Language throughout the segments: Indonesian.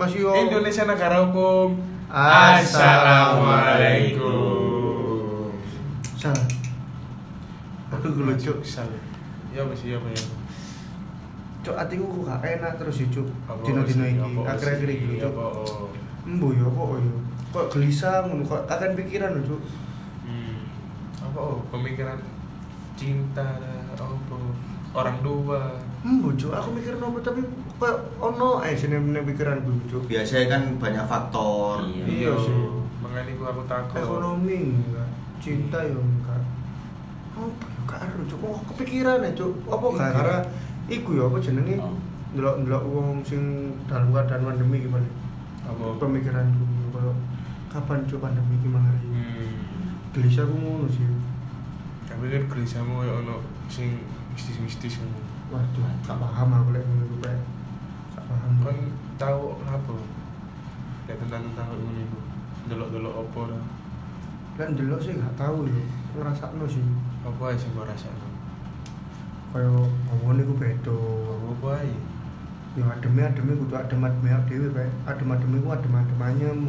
Masih yo Indonesia negara hukum. Assalamualaikum. Aduh gue lucu. Salah. Ya apa sih ya apa ya? Cok atiku kok gak enak terus ya cuk. Dino-dino iki. Akhir-akhir iki cuk. Oh. Embo ya apa ya. Kok gelisah ngono kok akan pikiran lho cuk. Hmm. Apa? oh, Pemikiran cinta apa? Orang tua. Embo cuk, aku mikir apa tapi kok ono ae sini nang pikiranku cuk. biasanya kan banyak faktor Iya. Iya sih. sih. Makanya aku aku takut. Ekonomi enggak, cinta ya enggak. Apa ya gak ero cuk, kok kepikiran ya cuk. Apa gak Iya. karena iku ya apa jenenge? Oh. Ndelok-ndelok wong sing dalam keadaan pandemi gimana? Apa? Pemikiranku kalau kapan cuk pandemi iki mangari. Hmm. Gelisah aku ngono sih. Tapi kan gelisahmu ya ono sing mistis-mistis ngono. Waduh, gak paham aku tentang tentang ngono iku. Delok-delok apa lah. Lan delok sih gak tahu ya. Ngrasakno sih. Apa aja sing kau rasakno? Kaya ngomongnya iku beda. Apa aja? Ya ademe ademe kudu adem ademe dhewe Pak. Adem ademe ku adem adem anyem.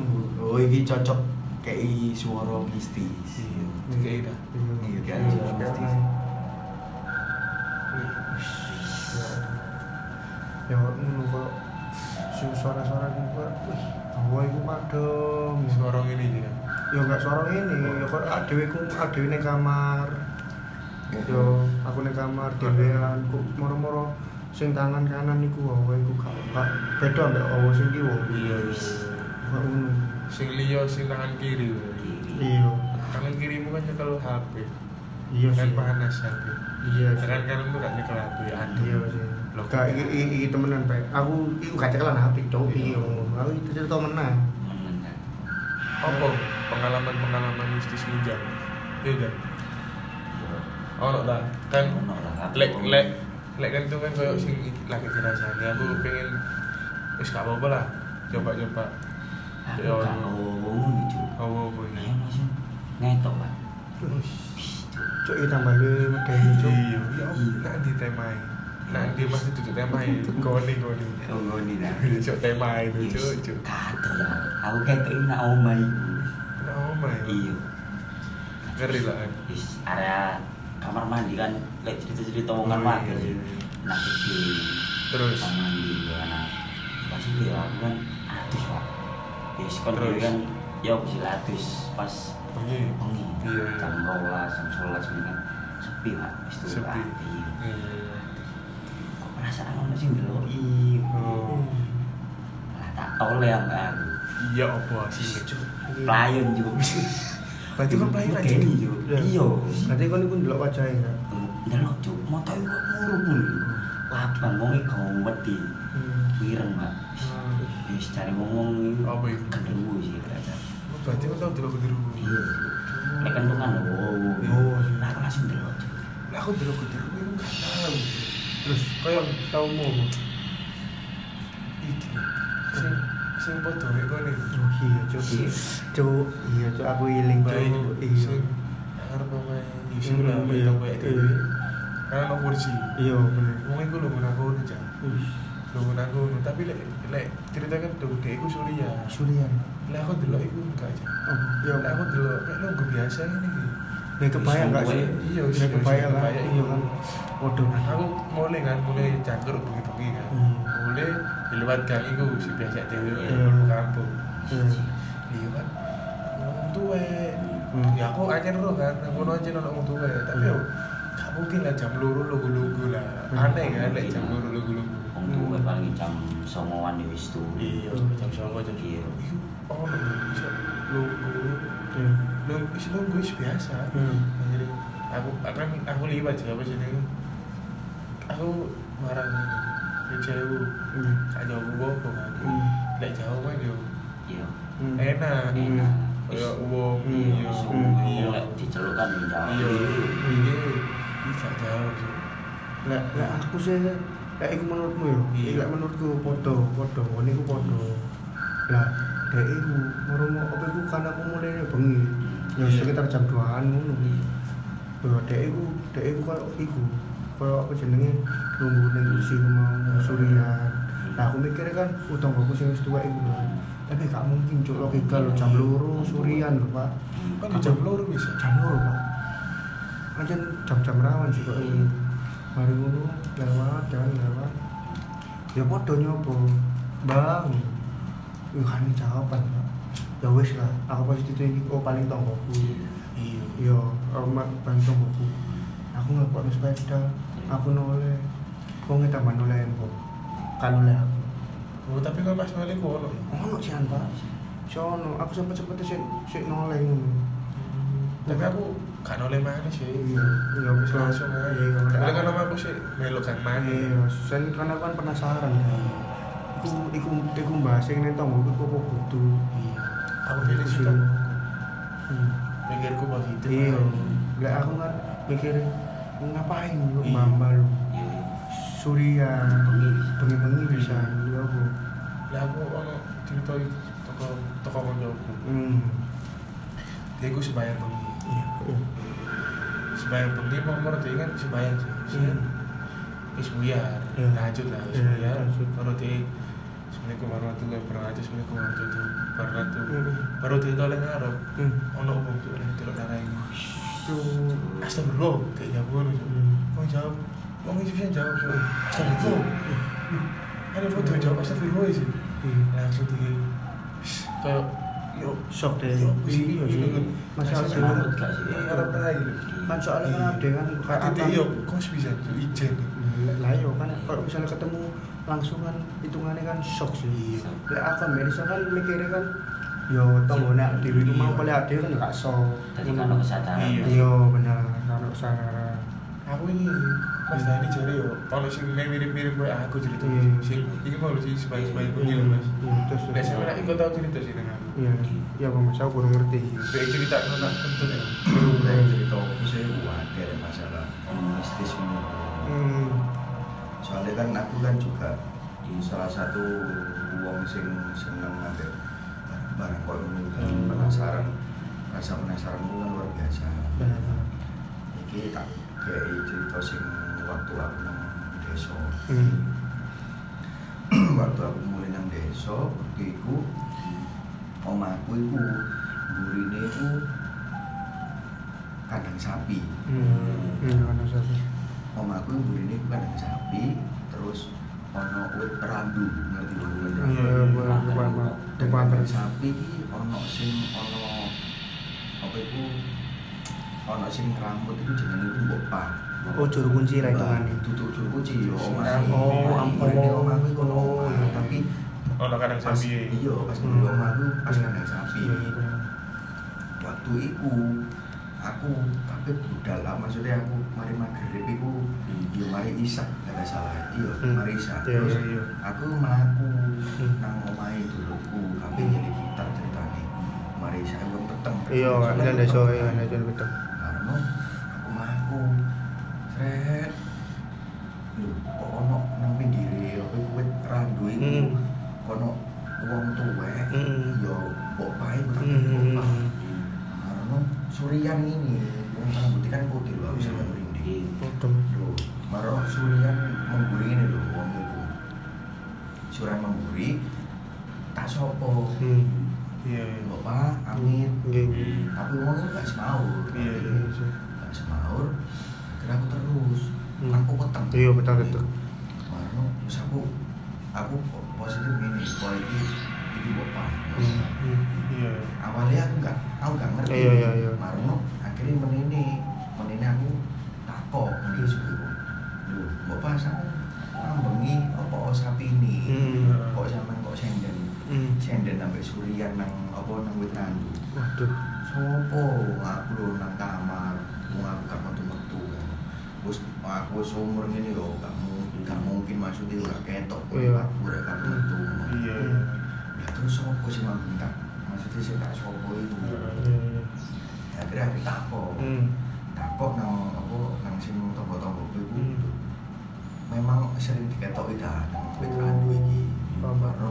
oh ini cocok kayak suara mistis Iya. Tiga ida. Iya, kan, Iya, suara kayak mistis. gitu. Ya ngono kok suara-suara iku bawa iku padem. Suara ini aja. Ya enggak suara ini, ya kok adewe ku adewe ning kamar. Yo aku ning kamar dhewean kok moro-moro sing tangan kanan iku wae iku gak gak beda ambek wae sing kiwa. Iya. Ngono. Sing liya sing tangan kiri. Iya. Tangan kirimu kan nyekel HP. Iya Kan panas HP. Iya. sih. Tangan kananmu gak nyekel HP. Aduh. Iya sih. Loh. Gak iki iki, iki temenan Pak. Aku iku gak cekelan HP tok Iya. iya. Aku itu cerita menang. Menang. Apa pengalaman-pengalaman mistismu jam? Iya kan? Oh, lah. Kan Ono lah. lek lek lek kan itu kan kayak sing lagi dirasani aku pengen wis gak apa-apa lah coba-coba Aku Ya, gak gitu. apa Ayo ini langsung ngetok, Pak. Cuk iki tambah lu medeni cuk. iya ya nanti temai nanti masih tutup temai goni goni Oh, ngoni lah. cuk temai itu Yes. cuk cuk Kado lah. Aku ketok ini nak omah iku. nah omai Iya. ngeri lah kan area kamar mandi kan lek cerita-cerita omongan Oh, mati iya, sih. iya. Nak kecil. Terus? kamar mandi anak. Pas itu ya aku kan atus, Pak. Wis kon kan ya wis atus pas Bengi? bengi. Iya, iya. Jam 12, jam 11 ini kan sepi, Pak. Wis tuh sepi ati. iya Kok perasaan ono sing ndeloki. oh Lah tak oleh ambek aku. iya apa sih cuk Pelayan juga. berarti kan pelayan aja. Iya. Berarti kon iku ndelok wajahe enggak? Ndelok cuk, motor iku murung. Lapan wong iki gak wedi. Wireng, Pak. Wis cari ngomong iki. Apa itu? Genderuwo sih ternyata. Berarti kan tau dulu dulu Iya. Nek kentungan oh. Oh. Nah, aku langsung ndelok. Cuk. lah aku dulu dulu itu gak tahu Terus kayak tau mau iki sing sing foto mek kene Oh iya cuk. Cuk, iya cuk aku iling cuk. Iya. sing arep lah iya, betul kayak iya. itu karena no kursi Iya bener. wong iku lho aja Wih, lho menaku tapi lek lek ceritakan tuh dek iku Surya Surian. Lah aku delok iku enggak aja Oh, iya. lah aku delok kayak nunggu biasa ini iki. Ya kebayang enggak sih? Iya, Ya iya, kebayang kan? kebayang. Iya kan. Waduh. aku mulai kan mulai cangkur bengi-bengi kan Hmm. mulai di lewat gang iku si biasa dhewe Iya. hmm. kampung Iya. liwat ngomong tuwe Hmm. ya aku aja dulu kan aku aja ngomong tuwe tapi yo gak mungkin lah jam luru lugu-lugu lah Hmm. aneh kan jam luru lugu-lugu Wong tuwa paling jam 09.00 ya wis tuh. iya jam songo jam Iya. iku oh bisa Iya. lu bisa lugu is biasa Hmm. jadi aku akan aku liwat sih apa sih aku marah ini cewek Hmm. gak jauh apa kan Hmm. lek jauh kan yo Iya. Hmm. enak Enak. kayak uang Hmm. iya Hmm. iya diceluk kan jauh. iya iya bisa jauh lah aku sih lah iku menurutmu yo. Iya. Iya. menurutku podo, podo, ngene iku podo. Lah, dek iku moromo apa iku kan aku mulai bengi. Ya Iya. sekitar jam 2-an ngono. Yo dek iku, dek iku koyo iku. Koyo apa jenenge nunggu ning kursi ku mau surian. nah aku mikirnya kan utang aku sing wis tuwek iku lho tapi gak mungkin cuk logika lo jam loro surian lho pak kan jam loro bisa jam loro pak aja jam-jam rawan sih kok ini mari ngono lewat jalan lewat ya podo nyoba. Bang Wih, kan ini jawaban pak ya wes lah aku pasti itu ini oh paling tonggoku iya. Iya aku mak paling tonggoku aku ngelpot sepeda aku noleh. Wong tambah noleh mbok kan noleh aku. Oh tapi kan pas nolih ku ono? Ya ono sih pak sono aku sempet sempet sih sih noleh ngono. Tapi aku gak nolih mana sih. Iya iya Wis langsung aja. Iya karena kan nama aku sih? Melu kan mana iya sen karena kan penasaran iku iku iku bahas yang ning tonggo iku kok butuh? Iya. Aku pilih sih tuh mikirku begitu iya. Lah aku kan mikirin ngapain lu Iya. mamba lu? Iya, iya. surya. Bengi. bengi-bengi bisa lu aku. Lah aku ono cerita itu toko toko konjoku hmm. Dia aku sebayar bengi iya iya. Sebayar bengi mau mau dia kan sebayar sih Hmm. wis buyar Iya. lanjut lah wis Iya, buyar baru dia Assalamualaikum warahmatullahi wabarakatuh Assalamualaikum warahmatullahi wabarakatuh Hmm. baru dia toleh ngarep Hmm. ono umum tuh oleh tidak darah ini Tuh. astagfirullah kayak jawab. Hmm. mau jawab mau ngisi bisa jawab so astagfirullah ada foto jawab astagfirullah sih langsung di kayak yo shock deh Yo, iya sih. Masalah Takut gak sih? iya apa lagi kan soalnya kan ada kan kata dia yo kok bisa tuh ijen lah yo kan kalau misalnya ketemu langsung kan hitungannya kan shock sih Iya. lah apa Melisa kan mikirnya kan yo tonggone dewi itu mau Iya. boleh ada kan gak shock Tadi kan ada kesadaran. Iya. iya benar kalau kesadaran aku ini mas Dani cari yo kalau sih mirip-mirip gue aku cerita Iya. sih ini mau sih sebaik-sebaik gue Iya, mas iya, terus nak ikut tahu cerita sih dengan aku iya iya bang mas aku kurang ngerti Kayak cerita nona tentu ya Saya cerita aku saya wajar ya masalah mistis ini. hmm Soalnya kan aku kan juga salah satu uang sing seneng ngambil barang kok ini kan Hmm. penasaran rasa penasaranku kan luar biasa. benar Iki tak kayak cerita sing waktu aku nang desa. hmm. Waktu aku mulai nang desa waktu itu omahku itu burine itu kandang sapi. Hmm iya kan sapi. Omahku burine itu kandang sapi terus ono wit randu ngerti lho wit iya randu depan kandang sapi iki ono sing ono apa itu ono sing rambut itu jenenge iku mbok pa oh juru kunci lah hitungannya tutup juru kunci yo Oh, ampun. burine omahku iku ono iya. tapi oh no kadang sapi iya pas Hmm. di omahku pas kandang sapi iya iya waktu itu aku kabeh budal lah maksudnya aku mari maghrib iku yo mari isak gak salah iya Hmm. mari isak Iya, terus iya, iya. aku mlaku Hmm. nang omahe duluku kabeh Hmm. nyeli gitar ceritane mari isak wong peteng iya kan desa peteng. iya desa aku mlaku sret lho kok ono nang pinggire apa iku wit randu iku Hmm. kono wong tuwek Hmm. yo mbok pae Hmm. mbok pae karena Surian ini yang rambutnya kan putih loh, bisa Hmm. merinding. Betul. Loh, Maro Surian memburi ini loh, wong itu. Surian memburi, tak sopo. Hmm. iya iya Bapak. Nggih, nggih. Tapi wong itu gak semaur. Iya, Iya, iya. Gak semaur. Aku terus. Hmm. Aku peteng. Iya, betul, betul. Maro, terus aku aku positif gini, kalau ini ini bapak. Iya awalnya aku nggak aku nggak ngerti Iya, iya, iya. Marno akhirnya menini menini aku takok menini suku lu mau pas aku ngambengi apa sapi ini Hmm. kok sampean kok senden Hmm. senden sampai surian nang apa nang wit randu Waduh. sopo aku lho nang kamar mau aku terus aku wis umur ngene yo gak mungkin gak mungkin maksudnya ora ketok Iya. aku gak metu iya ya terus sopo sih manggung tak maksudnya sih tak sopo itu Iya, iya. akhirnya aku takok Hmm. takok nang apa nang sing tonggo-tonggo iku Hmm. memang sering diketoki dah nang iki Paham. Karena,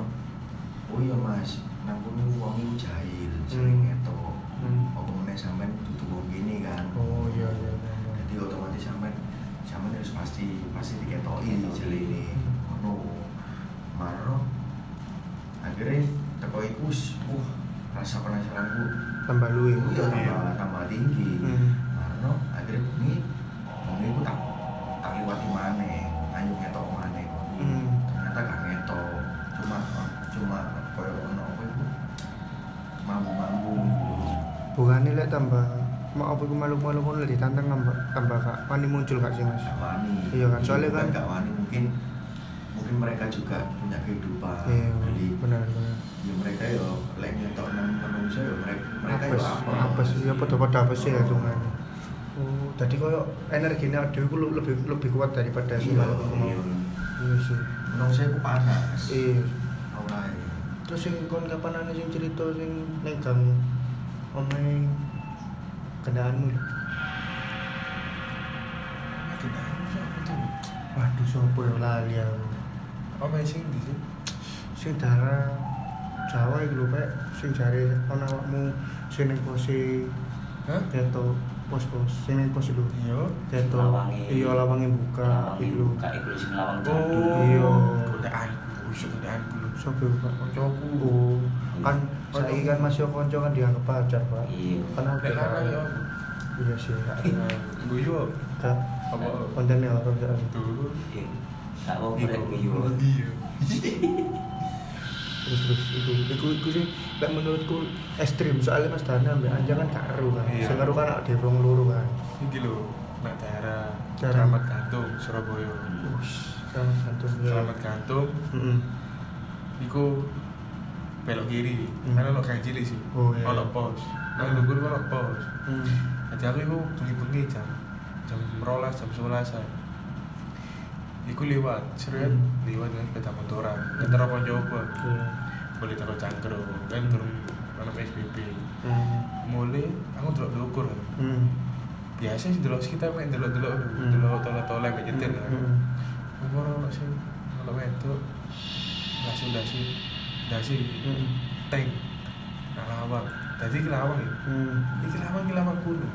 oh iya mas nang kono wong iku jahil sering Hmm. ngetok Hmm. apa meneh sampean tutup wong gini kan Oh, iya, iya, iya. jadi otomatis sampean sampean harus pasti pasti diketoki jeli ini ngono Maro. Akhirnya teko iku wah rasa penasaranku tambah luwe iya tambah tambah tinggi. Hmm. Maro akhirnya bengi bengi ku tak tak liwati maneh ayo ngetok maneh. Hmm. ternyata gak ngetok cuma cuma koyo ono apa iku? Mambu-mambu. Bukannya lek tambah mau apa malu-malu ngono lek ditantang tambah tambah kak wani muncul kak sih mas? Wani. Iya kan, soalnya kan- gak wani. Mungkin mungkin mereka juga punya kehidupan. Iya jadi benar benar. ya mereka yo lek nyetok nang manusia yo mereka mereka yo apes apa? apes. Ya pada pada apes sih ya tungan oh jadi koyo energinya ada itu lebih lebih kuat daripada si iya iya iya sih. Manusia ku panas. Iya. Awalnya. terus sing kon kapan ana sing cerita sing ning gang omahe kendaraanmu lho? kita siapa tuh waduh sopo ya lali aku di sih sing darah Jawa iku lho Pak. Sing jare ana awakmu sing ning pose hah? Keto pos-pos sing ning pos lho. Iya. Keto iya lawange buka iku lho. Buka iku lho sing lawang jadul. Iya. godaan usuk godaan sopo iku, Pak oh. Kan saiki kan masih kanca kan dianggap pacar Pak. Iya. nek ada lanang ya iya sih. Guyu Kak, apa? Kontennya orang soalnya tuh Iya. Tak mau boleh guyu. iya terus terus itu itu itu sih lek menurutku ekstrim. Soalnya mas Dana ambil anja kan gak eru kan. Iya. sing eru kan ada wong loro kan. Iki lho nak daerah. Keramat Gantung Surabaya. Sama satu ya. Keramat Gantung. Mm-mm. iku belok kiri Hmm. karena lo kayak cilik sih Oh, iya. ono pos nang lugur ono pos Hmm. jadi aku iku bengi-bengi jam jam rolas jam sebelasan iku lewat seret Hmm. lewat dengan sepeda motoran ngeter apa coba Iya. boleh takut cangkro kan turun mana PSBB Hmm. mulai aku delok dukur kan Hmm. biasa sih delok sekitar main delok delok Hmm. delok tolak tolak kayak nyetir kan Hmm. umur ono sih kalau itu dasi dasi dasi Hmm. tank nah lawang jadi ke lawang ya Hmm. ini lawang ke lawang kuno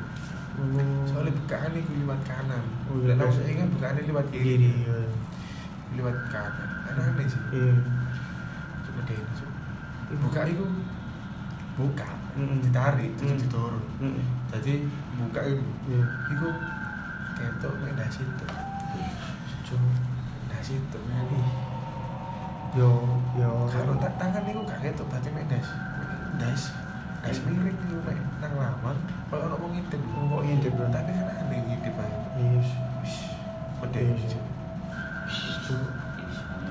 Oh. soalnya bukaan ini lewat kanan Oh, iya, biasa. saya kan bukaan ini lewat kiri kiri iya. lewat kanan aneh sih Iya. cuma deh buka itu buka Mm-mm. ditarik terus Mm. didorong Mm. jadi buka itu Iya. itu ketok mek dasi itu Cuk. dasi itu Yo yo. kalau tak tangan itu gak ketok berarti mek das das das miring itu mek nang lawan kalau ono wong ngintip kok ngintip, kan? tapi kan aneh ngintip aja Iya. Pede Iya. sih. Cuk.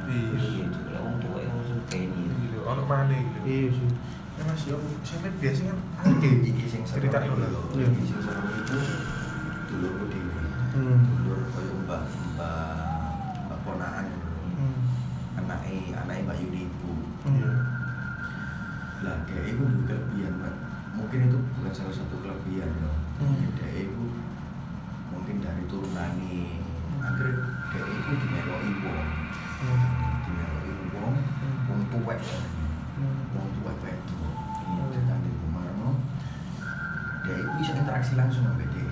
Iya. Iya, wong tua yang ini. Gitu, ono mana gitu. Iya sih. Ya Mas, yo sampe biasa kan akeh iki sing seru cerita iku ngono. lho. Iya. Sing seru itu dulurku dhewe. Hmm. Dulur koyo mbak mbak mbak ponakan. Hmm. Anake Mbak Yuni ibu. Iya. Lah dia itu juga kelebihan Mbak. Mungkin itu bukan salah satu kelebihan loh. Hmm. Dia itu mungkin dari turunane akhirnya dia itu dimeloki wong. Hmm. Dimeloki wong, wong tuwek. Hmm. Wong tuwek itu. Hmm. Ceritane Bumarno. Dia itu bisa interaksi langsung sama dia.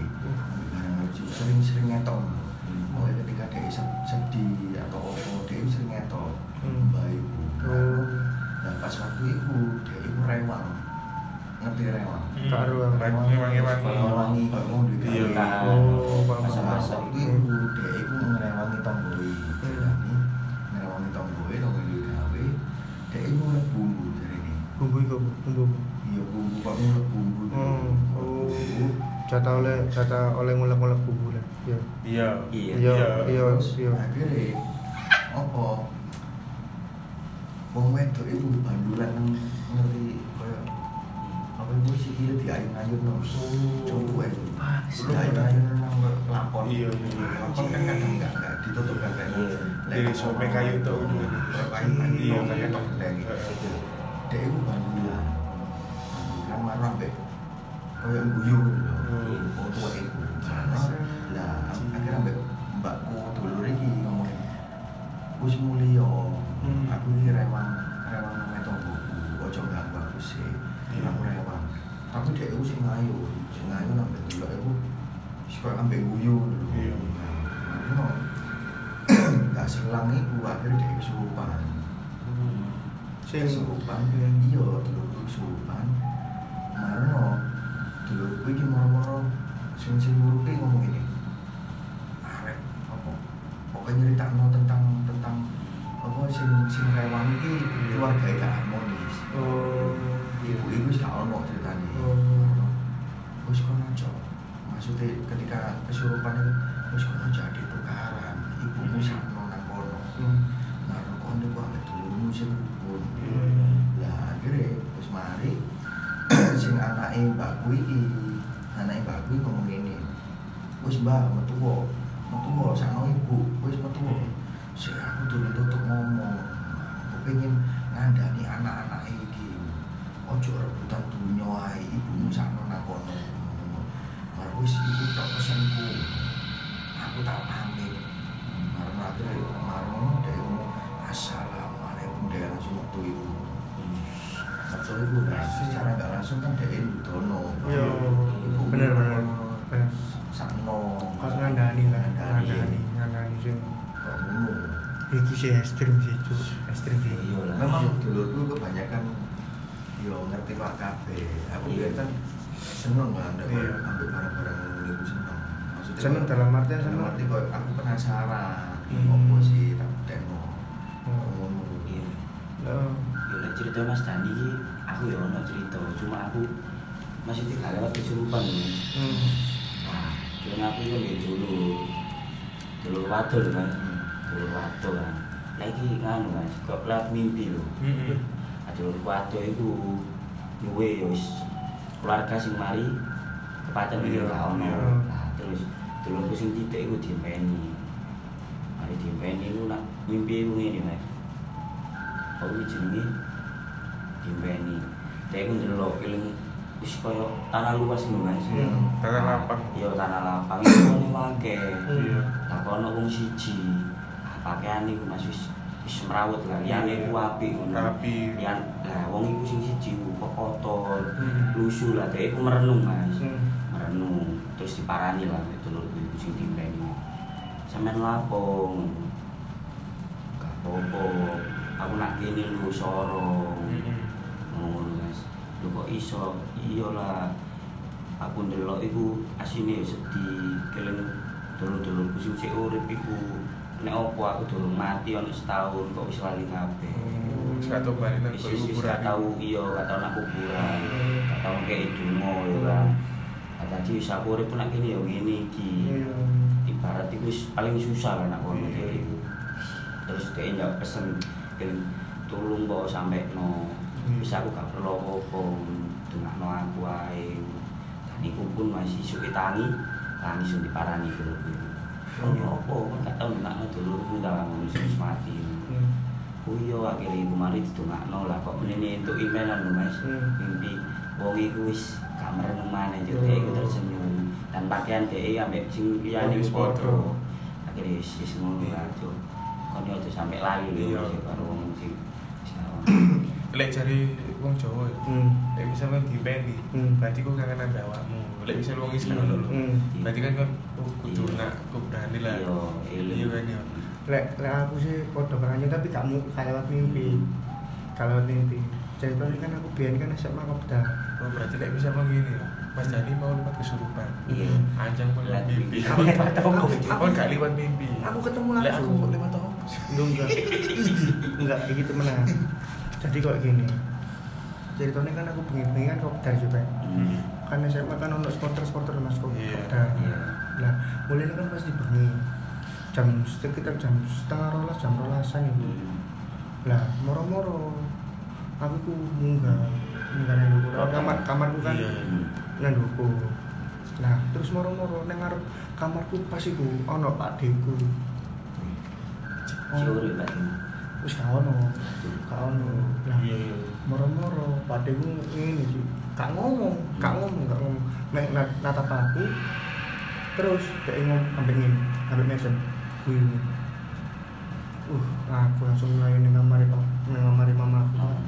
Lucu, sering-sering ngetok. Mulai ketika dia se- sedih atau apa, dia itu sering ngetok. Hmm. Mbak ibu. Oh. Nah pas waktu itu dia itu rewang, ngerti rewang? Rewangi-wangi. Rewangi kalau mau di Iya. Oh, paham. Pas waktu itu. itu dia itu ngerewangi tomboi, Hmm. jadi ngerewangi tomboi, tomboi di gawe, dia itu ngulek bumbu jadi ini. Bumbu iku, bumbu. Iya bumbu kok ngulek bumbu. Oh, oh. Bumbu. Jatah oleh jatah oleh ngulek-ngulek bumbu lah. Iya. Iya. Iya. Iya, Iya. iya, iya. akhirnya apa? Wong wedok itu bandulan ngerti kaya apa itu sih kira diayun-ayun no. Coba itu. Diayun-ayun nang lapor. Iya, iya. Lapor kan kadang enggak enggak ditutup kan kayak Iya. Dari sobe kayu tuh. Kayu kayu Iya, kayu tok gitu. Dia itu bandulan. Bandulan marah ambek kaya guyu. Hmm. Wong tua itu. Lah akhirnya mbakku dulur iki ngomong wis Hmm. aku iki rewang rewang nang buku ojo ganggu aku sih. Iya. aku rewang. Tapi dia itu sing ngayu sing ngayu nang delok iku wis koyo ambek guyu lho Iya. Nah, gak selang iku akhirnya dia kesurupan Sing kesurupan iya dulurku kesurupan marno dulurku iki moro-moro sing sing ngurupi ngomong ini. Arek apa? Pokoknya nyeritakno tentang sing sing rewang iki keluarga gak harmonis oh ibu ibu wis gak ono ceritane. Oh. Wis kono maksudnya ketika kesurupan itu wis kono aja ada tukaran. Ibumu sakno nang kono. Hmm. Marno kono kok ambek dulurmu sing rukun. Hmm. lah akhirnya terus mari sing anake mbakku iki anake mbakku ngomong ngene wis mbak metu kok metu kok sakno ibu wis metu kok sing aku durung tutup ngomong. Aku pengen ngandani anak-anak iki. Ojo rebutan dunya ae ibumu sakno nang kono. Baru wis iku tok pesenku. Aku tak pamit. Marno akhirnya Marno ngomong Assalamualaikum dia langsung metu ibu Betul ibu secara nggak langsung kan dia dono. Yo, bener bener. Sakno Pas ngandani lah, ngandani, ngandani sing Ngono. iki sih ekstrim sih itu, ekstrim sih. iya lah Memang dulurku kebanyakan yo ngerti pak kafe. Aku Iya. kan seneng kan ambil Iya. ambil barang-barang itu seneng. Maksudnya Seneng dalam artian dalam seneng. arti kok aku penasaran Hmm. opo sih tak demo. Oh. Iya Oh. ya nek cerita Mas Dani aku ya ono cerita cuma aku masih tidak lewat kesurupan. Hmm. Nah, karena aku kan ya dulu dulu wadul kan Hmm. dulu wadul kan lagi nganu mas kok lewat mimpi loh Heeh. dulu wadul itu luwe ya wis keluarga sing mari kepaten iki Iya, gak ono nah terus dulu sing titik iku diempeni mari diempeni iku nak mimpi iku ngene mas kok iki jenenge diempeni Dek iku ndelok eling wis koyo tanah luas lho mas Iya. Tanah lapang. Iya tanah lapang itu wong akeh. Iya. Lah kono wong siji. Pakaian iku Mas wis wis merawut lah. Liyane ku apik ngono. Rapi. Liyan lah wong iku sing siji ku kok kotor, Hmm. lusuh lah dhek iku merenung Mas. Hmm. Merenung terus diparani lah dulurku iku sing timpeni. Sampeyan lapo? Gak apa-apa. Aku nak kene lu sorong. Heeh. ngono guys lu kok iso iya lah aku ndelok iku asine sedih kelen dulur-dulurku sing sik urip iku nek opo aku durung mati ono setahun kok wis lali kabeh. Wis gak tau bali nang wis wis wis kuburan. gak tau iya gak tau nak kuburan. Gak tau kayak donga ya kan. Nah, tadi wis aku urip nak kene ya ngene iki. Iya. ibarat wis paling susah lah nak kono Iya. dhewe. iku terus dia njawab pesen tulung kok sampai no Hmm. bisa aku gak perlu apa-apa dungakno aku ae. Dan iku pun masih suki tangi langsung diparani dulu oh ya apa kan gak tau dungakno dulu ngono sing wis mati Hmm. oh iya akhirnya ibu mari didungakno lah kok menini untuk imenan lho mas Hmm. mimpi wong iku wis gak merenung maneh juk dhek iku tersenyum dan pakaian dhek ambek sing liyane Oh, wis iku padha padha. akhirnya wis wis ngono lah juk kon yo sampe lali lho Iya. Karo wong sing. Lek jari wong Jawa ya. Hmm. Lek misal kan dipeni, Hmm. berarti kok kangen ambek awakmu. Lek misal wong Islam lho. Berarti kan kan kudu Iya. nak kudu berani lah. Iya, ilmu. Iya kan ya. Lek lek aku sih podo banget tapi gak mu gak lewat mimpi. Gak lewat mimpi. Ceritanya kan aku biyen kan SMA kopda. Oh, berarti lek misal mau gini ya. Mas Dani mau lipat kesurupan. Iya. Anjang mau lihat Lihat mimpi. mimpi. Lihat apa? Oh, gak liwat mimpi. Aku ketemu Lek langsung. aku mau liwat apa? Enggak, enggak. enggak kayak gitu menang. Jadi kok gini. Ceritanya kan aku bengi-bengi kan kopda juga. Hmm. Kan SMA kan untuk supporter-supporter mas kok. Iya. Kopda. Iya. Lah, mulai kan pasti bengi. Jam sekitar jam setengah rolas, jam rolasan itu. Hmm. Lah, moro-moro aku ku munggah munggah nang dhuwur. Oh, kamar kamarku kan Iya. nang dhuwur. Nah, terus moro-moro nang ngarep kamarku pas iku ono Pak Deku. Pak. Wis gak ono. Gak ono. Iya, iya. moro-moro Pak Deku ngene sih. Gak ngomong, gak ngomong, gak ngomong. Nek nat- natap aku terus kayak ngomong ambek ngene, ambek mesen. Kuwi. Uh, aku langsung ngelayu ning kamar kamar. Oh.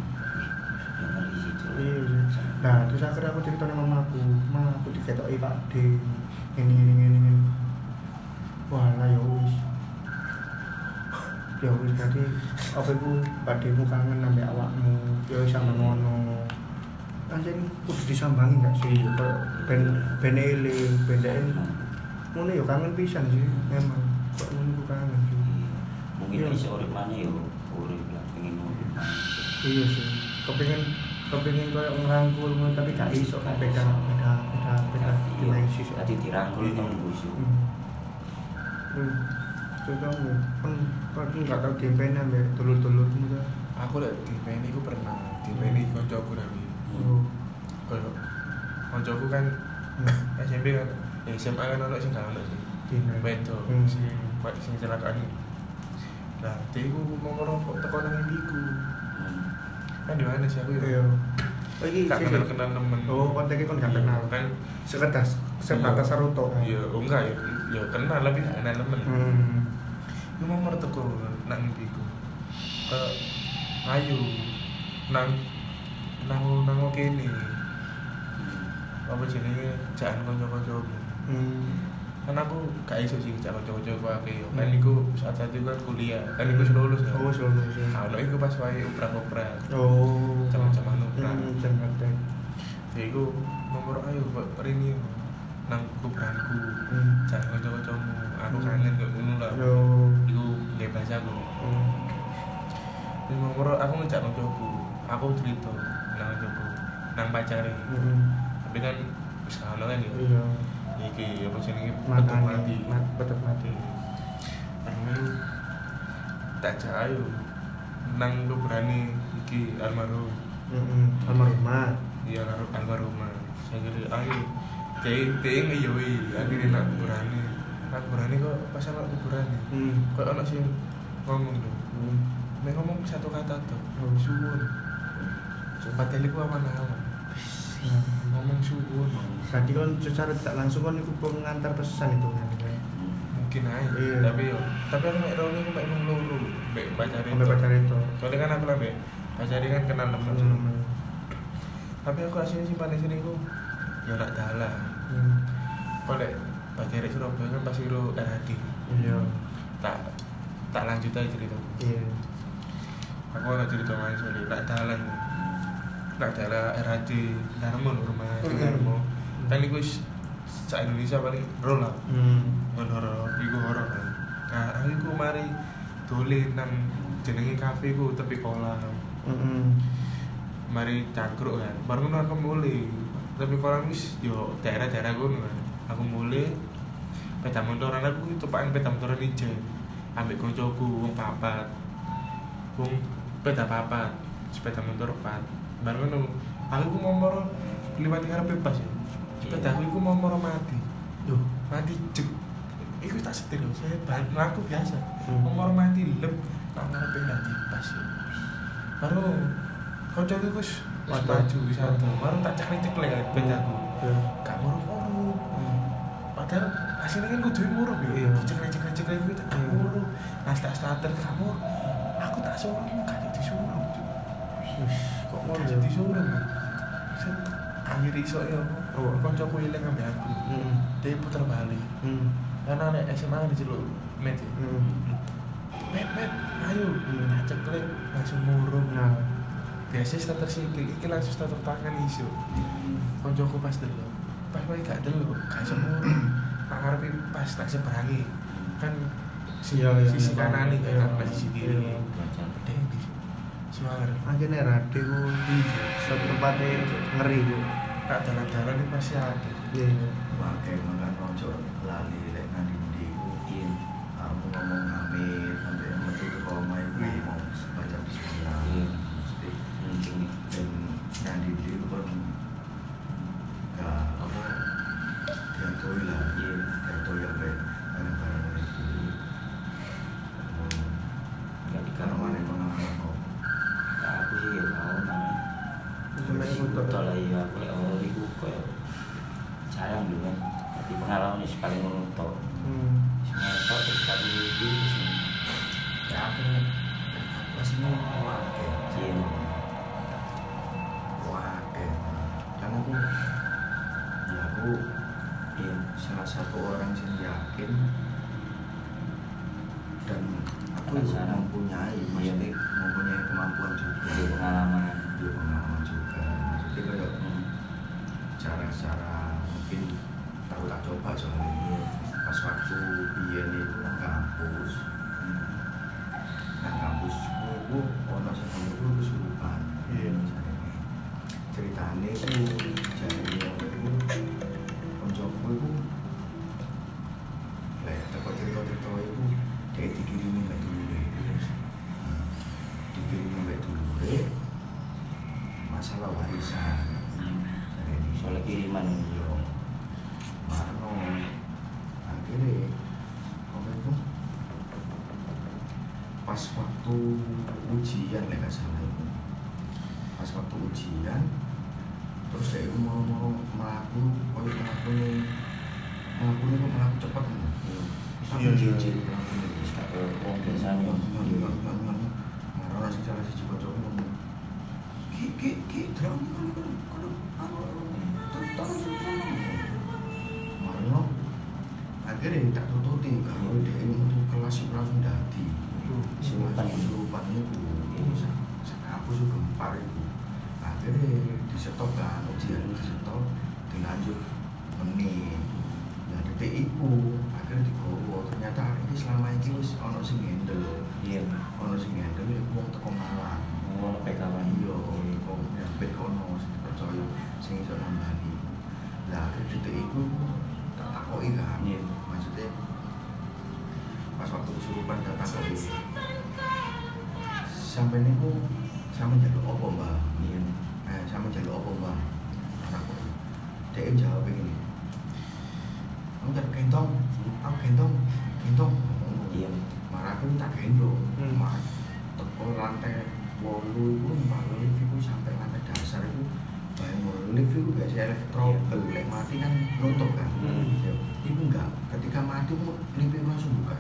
Yang ngerti situ. Iya, iya. Nah, terus akhirnya aku cerita sama mamaku, ma aku diketoki Pak D, ini ini ini ini. Wah, lah ya wis. ya wis berarti apa iku bademu kangen ambek awakmu ya sama ngono anjen kudu disambangi gak sih Kayak ben ben eling ben ngono ya kangen pisan sih memang. Kok ngono kangen sih. Mungkin Iya. bisa urip mana yo urip lah pengen urip iya sih. Kepengin koyo ngrangkul ngono tapi gak iso kan beda beda beda beda dimensi. Sih tadi dirangkul Iya. nang busu Hmm. Hmm. Itu kamu kan kan nggak tahu dimpen ambek dulur-dulur gitu. aku lek di PNI ku pernah. Di PNI koncoku tapi. Oh. koyo koncoku kan Hmm. SMP kan ya SMA kan ono sing gak ono sih. Beto, Hmm. sing sing celakaan iki. Lah, dia iku mau ngerokok teko nang indiku. Hmm. Kan di mana sih aku Iya. ya? Oh iki Gak sih, kenal sih. kenal temen. Oh, kontaknya kan gak Iya, kenal. Kan Sekedar sebatas saruto. kan? Iya, oh enggak ya. Ya kenal tapi gak kenal temen. Hmm. Iku mau ngerokok teko nang indiku. Ke ayo nang nang nang kene. Apa jenenge jangan kanca-kancamu. Hmm. kan aku gak iso sih calon cowok-cowok pakai kan Hmm. iku saat saat itu kan kuliah kan iku sudah lulus Oh, solo sih. kalau iku pas wae uprak-uprak Oh. Zaman-zaman uprak. Hmm, uprak. ya iku nomor ayo Rini nang kubranku Hmm. jangan cowok-cowokmu aku Hmm. kangen kok ngono lah Oh. iku nggak bahasa aku Hmm. Terus nomor aku ngejak nang cowokku aku cerita nang cowokku nang pacare Hmm. tapi kan kalau kan ya Iya. Iki apa jenenge betul Matanya, mati mat- betul mati. Aku tak jak ayo nang lu berani iki almarhum Hmm. Almarhumah. iya almarhum almarhumah saya kira ayo teh teh ngiyoi akhirnya nak berani nak berani kok pas anak berani Hmm. kok anak sih ngomong tuh Hmm. Nek ngomong satu kata tuh Oh. suwun sempat teleku aman aman Nah. Ngomong suwun Tadi kan secara tidak langsung kan itu pengantar pesan itu kan. mungkin aja Iya. tapi yo tapi aku mek Roni aku mek loro mek pacare Sampai pacar itu. soalnya kan aku lah mek pacare kan kenal temen Hmm. tapi aku aslinya simpan di sini ku ya nak dalan Hmm. kok lek pacare Surabaya kan pasti ro RHD Iya. tak tak lanjut aja cerita Iya. aku ada cerita main soalnya nak dalan nak dalan RHD Darmo lho, rumah. Darmo kan iku sa Indonesia paling ro lah Hmm. Horor, iku horor kan. Nah, aku mari dolen nang jenenge kafe ku tepi kolam. Hmm. Mari cangkruk kan. Baru aku mulai. Tepi kolam wis yo daerah-daerah kono kan. Aku mulai peda motoran aku itu pakai peda motoran ijen. Ambek koncoku wong papat. Wong peda papat, sepeda motor empat. Baru ngono, aku ku mau moro liwat ngarepe pas ya. Sepeda aku iku mau moro mati. Duh. mati cek Iku tak setir loh, saya bahan ngaku biasa Hmm. Umur mati lep, nak ngarepe nanti pas ya Baru kocok itu kus Wis maju, satu Baru tak cari ceklek bedaku Iya. Gak muru-muru Hmm. Padahal hasilnya kan kuduin muru ya Iya. Ceklek-ceklek-ceklek itu tak Iya. muru Nah start starter muru Aku tak suruh, gak jadi suruh Wis, kok jadi suruh Set, Akhirnya iso ya Oh. Kocokku hilang ambil aku. Dia putar balik. Hmm. karena anak SMA kan diceluk met ya? Hmm. met met ayo. Hmm. tak ceklek langsung murung. Nah. biasa starter sikil iki langsung starter tangan iso. Koncoku pas dulu pas wae gak dulu gak iso murung. Tak ngarepe pas tak seberangi. Kan si, Iya, iya, sisi iya, kanan nih kan pas sisi kiri Iya. Suara Akhirnya rade ku satu tempatnya ngeri ku. tak dalan-dalan ini pasti ada Iya. pakai makan ojo ya aku pas ini wakil kecil. wakil karena aku ya aku Iya. salah satu orang yang yakin dan aku Penasaran. mempunyai Iya. maksudnya mempunyai kemampuan juga Ada pengalaman. Ada pengalaman juga maksudnya kayak cara-cara mungkin tahu tak coba soalnya pas waktu biyen itu kampus kesurupan Iya. Jadi itu pas waktu ujian lek gak salah itu. Pas waktu ujian terus saya mau mau melaku koyo melaku nih. Melaku nih kok melaku cepet kan? Iya, iya. jijik melaku nih. Terus tak ke wong biasanya. Marno sih cara sih coba coba ngomong ki ki ki terang kalau kalau kalau terus terus terus Marno akhirnya tak tututi kalau dia itu untuk kelas langsung dadi Kesurupan. kesurupan itu aku sih gempar itu akhirnya disetop kan ujian disetop dilanjut menit nah detik itu akhirnya digowo ternyata hari ini selama ini wis ono sing handle Iya. ono sing handle itu wong teko Malang Ngono PKW. iya kok nyampe kono sing percaya sing iso nambani lah akhirnya detik itu tak takoki kan Iya. maksudnya pas waktu kesurupan tak takoki sampai niku sampe jaluk apa mbak. Iya. eh sampe jaluk apa mbak. Anakku. Dia jawab begini. Kamu jaluk gendong aku gendong gendong Iya. marah aku tak gendong. Hmm. marah. Teko lantai wolu itu mbak. Lift itu sampai lantai dasar itu lift itu gak sih elektrobel lek mati kan nutup kan? Hmm. Ya, itu enggak ketika mati itu lift itu langsung buka.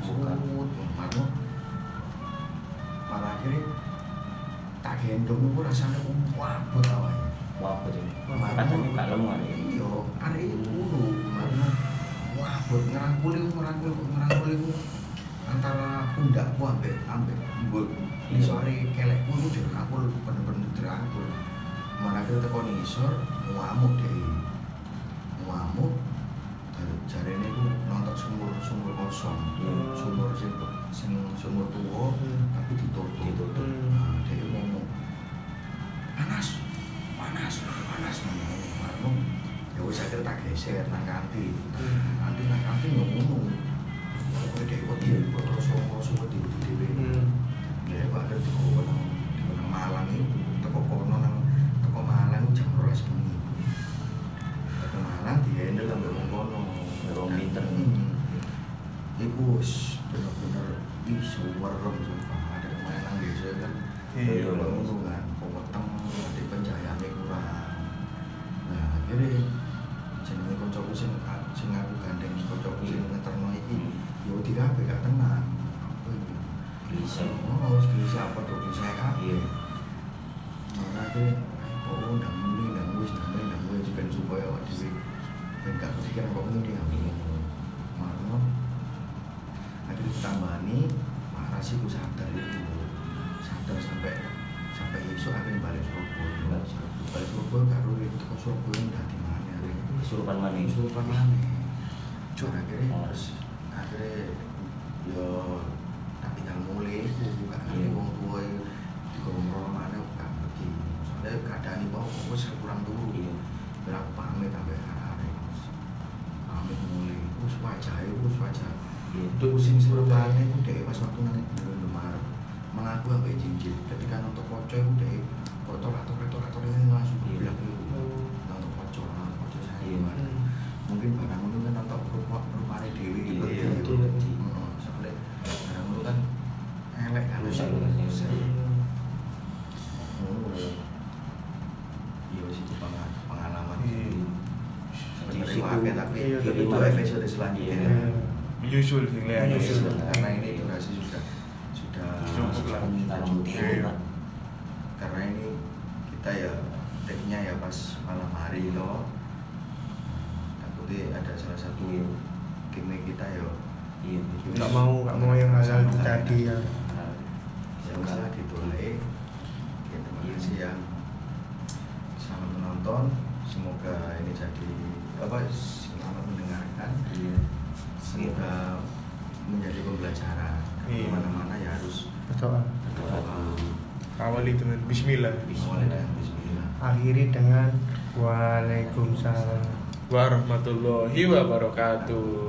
Marah malah akhirnya tak gendong itu rasanya wabut awalnya Wah, betul. Marah. Katanya gak lemu ada. iya. Hari itu dulu marah wabut ngerangkul itu ngerangkul ngerangkul itu antara pundakku ambek ambek mbul Iya. sore kelekku itu dirangkul bener-bener dirangkul malah kita teko nisor ngamuk deh ngamuk dari jarene itu nonton sumur sumur kosong Hmm. sumur sing sing sumur tua Hmm. tapi ditutup Ditutup. Hmm. nah, dia ngomong panas panas panas ngomong ya wis akhirnya tak geser nang kantin Hmm. nanti nang kantin yo ngono Pokoknya dia kok dia kok terus ngomong semua di di dewe Hmm. ya kok ada di di nang Malang itu teko kono nang 12 bengi teko Malang di handle ambek wong kono Wong pinter. Hmm. Iku wis bener-bener ih suwerem sumpah ada pemain nang desa kan Iya. iya ngono kan peweteng di pencahayaane kurang nah akhirnya jenenge kancaku sing sing aku gandeng kancaku sing ngeterno iki Hmm. ya kabeh gak tenang Gelisah. oh wis gelisah apa tuh gelisah kabeh Iya. Nah, akhirnya udah di mana Kesurupan mana? Kesurupan mana Cuk. akhirnya terus akhirnya yo tak tinggal mulai bukan Iya. wong tua itu di gombrol mana aku gak ngerti soalnya keadaan ini bawa aku sih kurang dulu Iya. aku pamit sampai hari-hari pamit mulai terus wajah itu wajah Iya. itu sing serupane itu deh pas waktu nanti bulan Maret mengaku sampai jinjit ketika nonton kocok itu deh kotor atau kotor atau ini langsung Iya. bilang Iya. gimana Hmm. mungkin barang itu kan nonton rupa rupane dewi Iya, gitu iya, iya. Heeh, soalnya barang itu kan elek kan Rusak, rusak. rusak. Hmm. Oh. iya sih pengalaman Iya. sebenarnya wae tapi iya, itu episode selanjutnya Iya. menyusul sih lihat Menyusul. karena ini durasi sudah sudah Cukup lah. Iya. karena ini kita ya take-nya ya pas malam hari loh takutnya ada salah satu Iya. game kita ya. Iya. nggak mau nggak mau yang hal-hal tadi ya. Udahlah gitu aja Oke, terima kasih ya selamat menonton. Semoga ini jadi apa selamat mendengarkan. Iya. semoga menjadi pembelajaran. Iya. ke mana-mana ya harus berdoa. awali dengan Bismillah. Bismillah. Akhiri dengan waalaikumsalam warahmatullahi wabarakatuh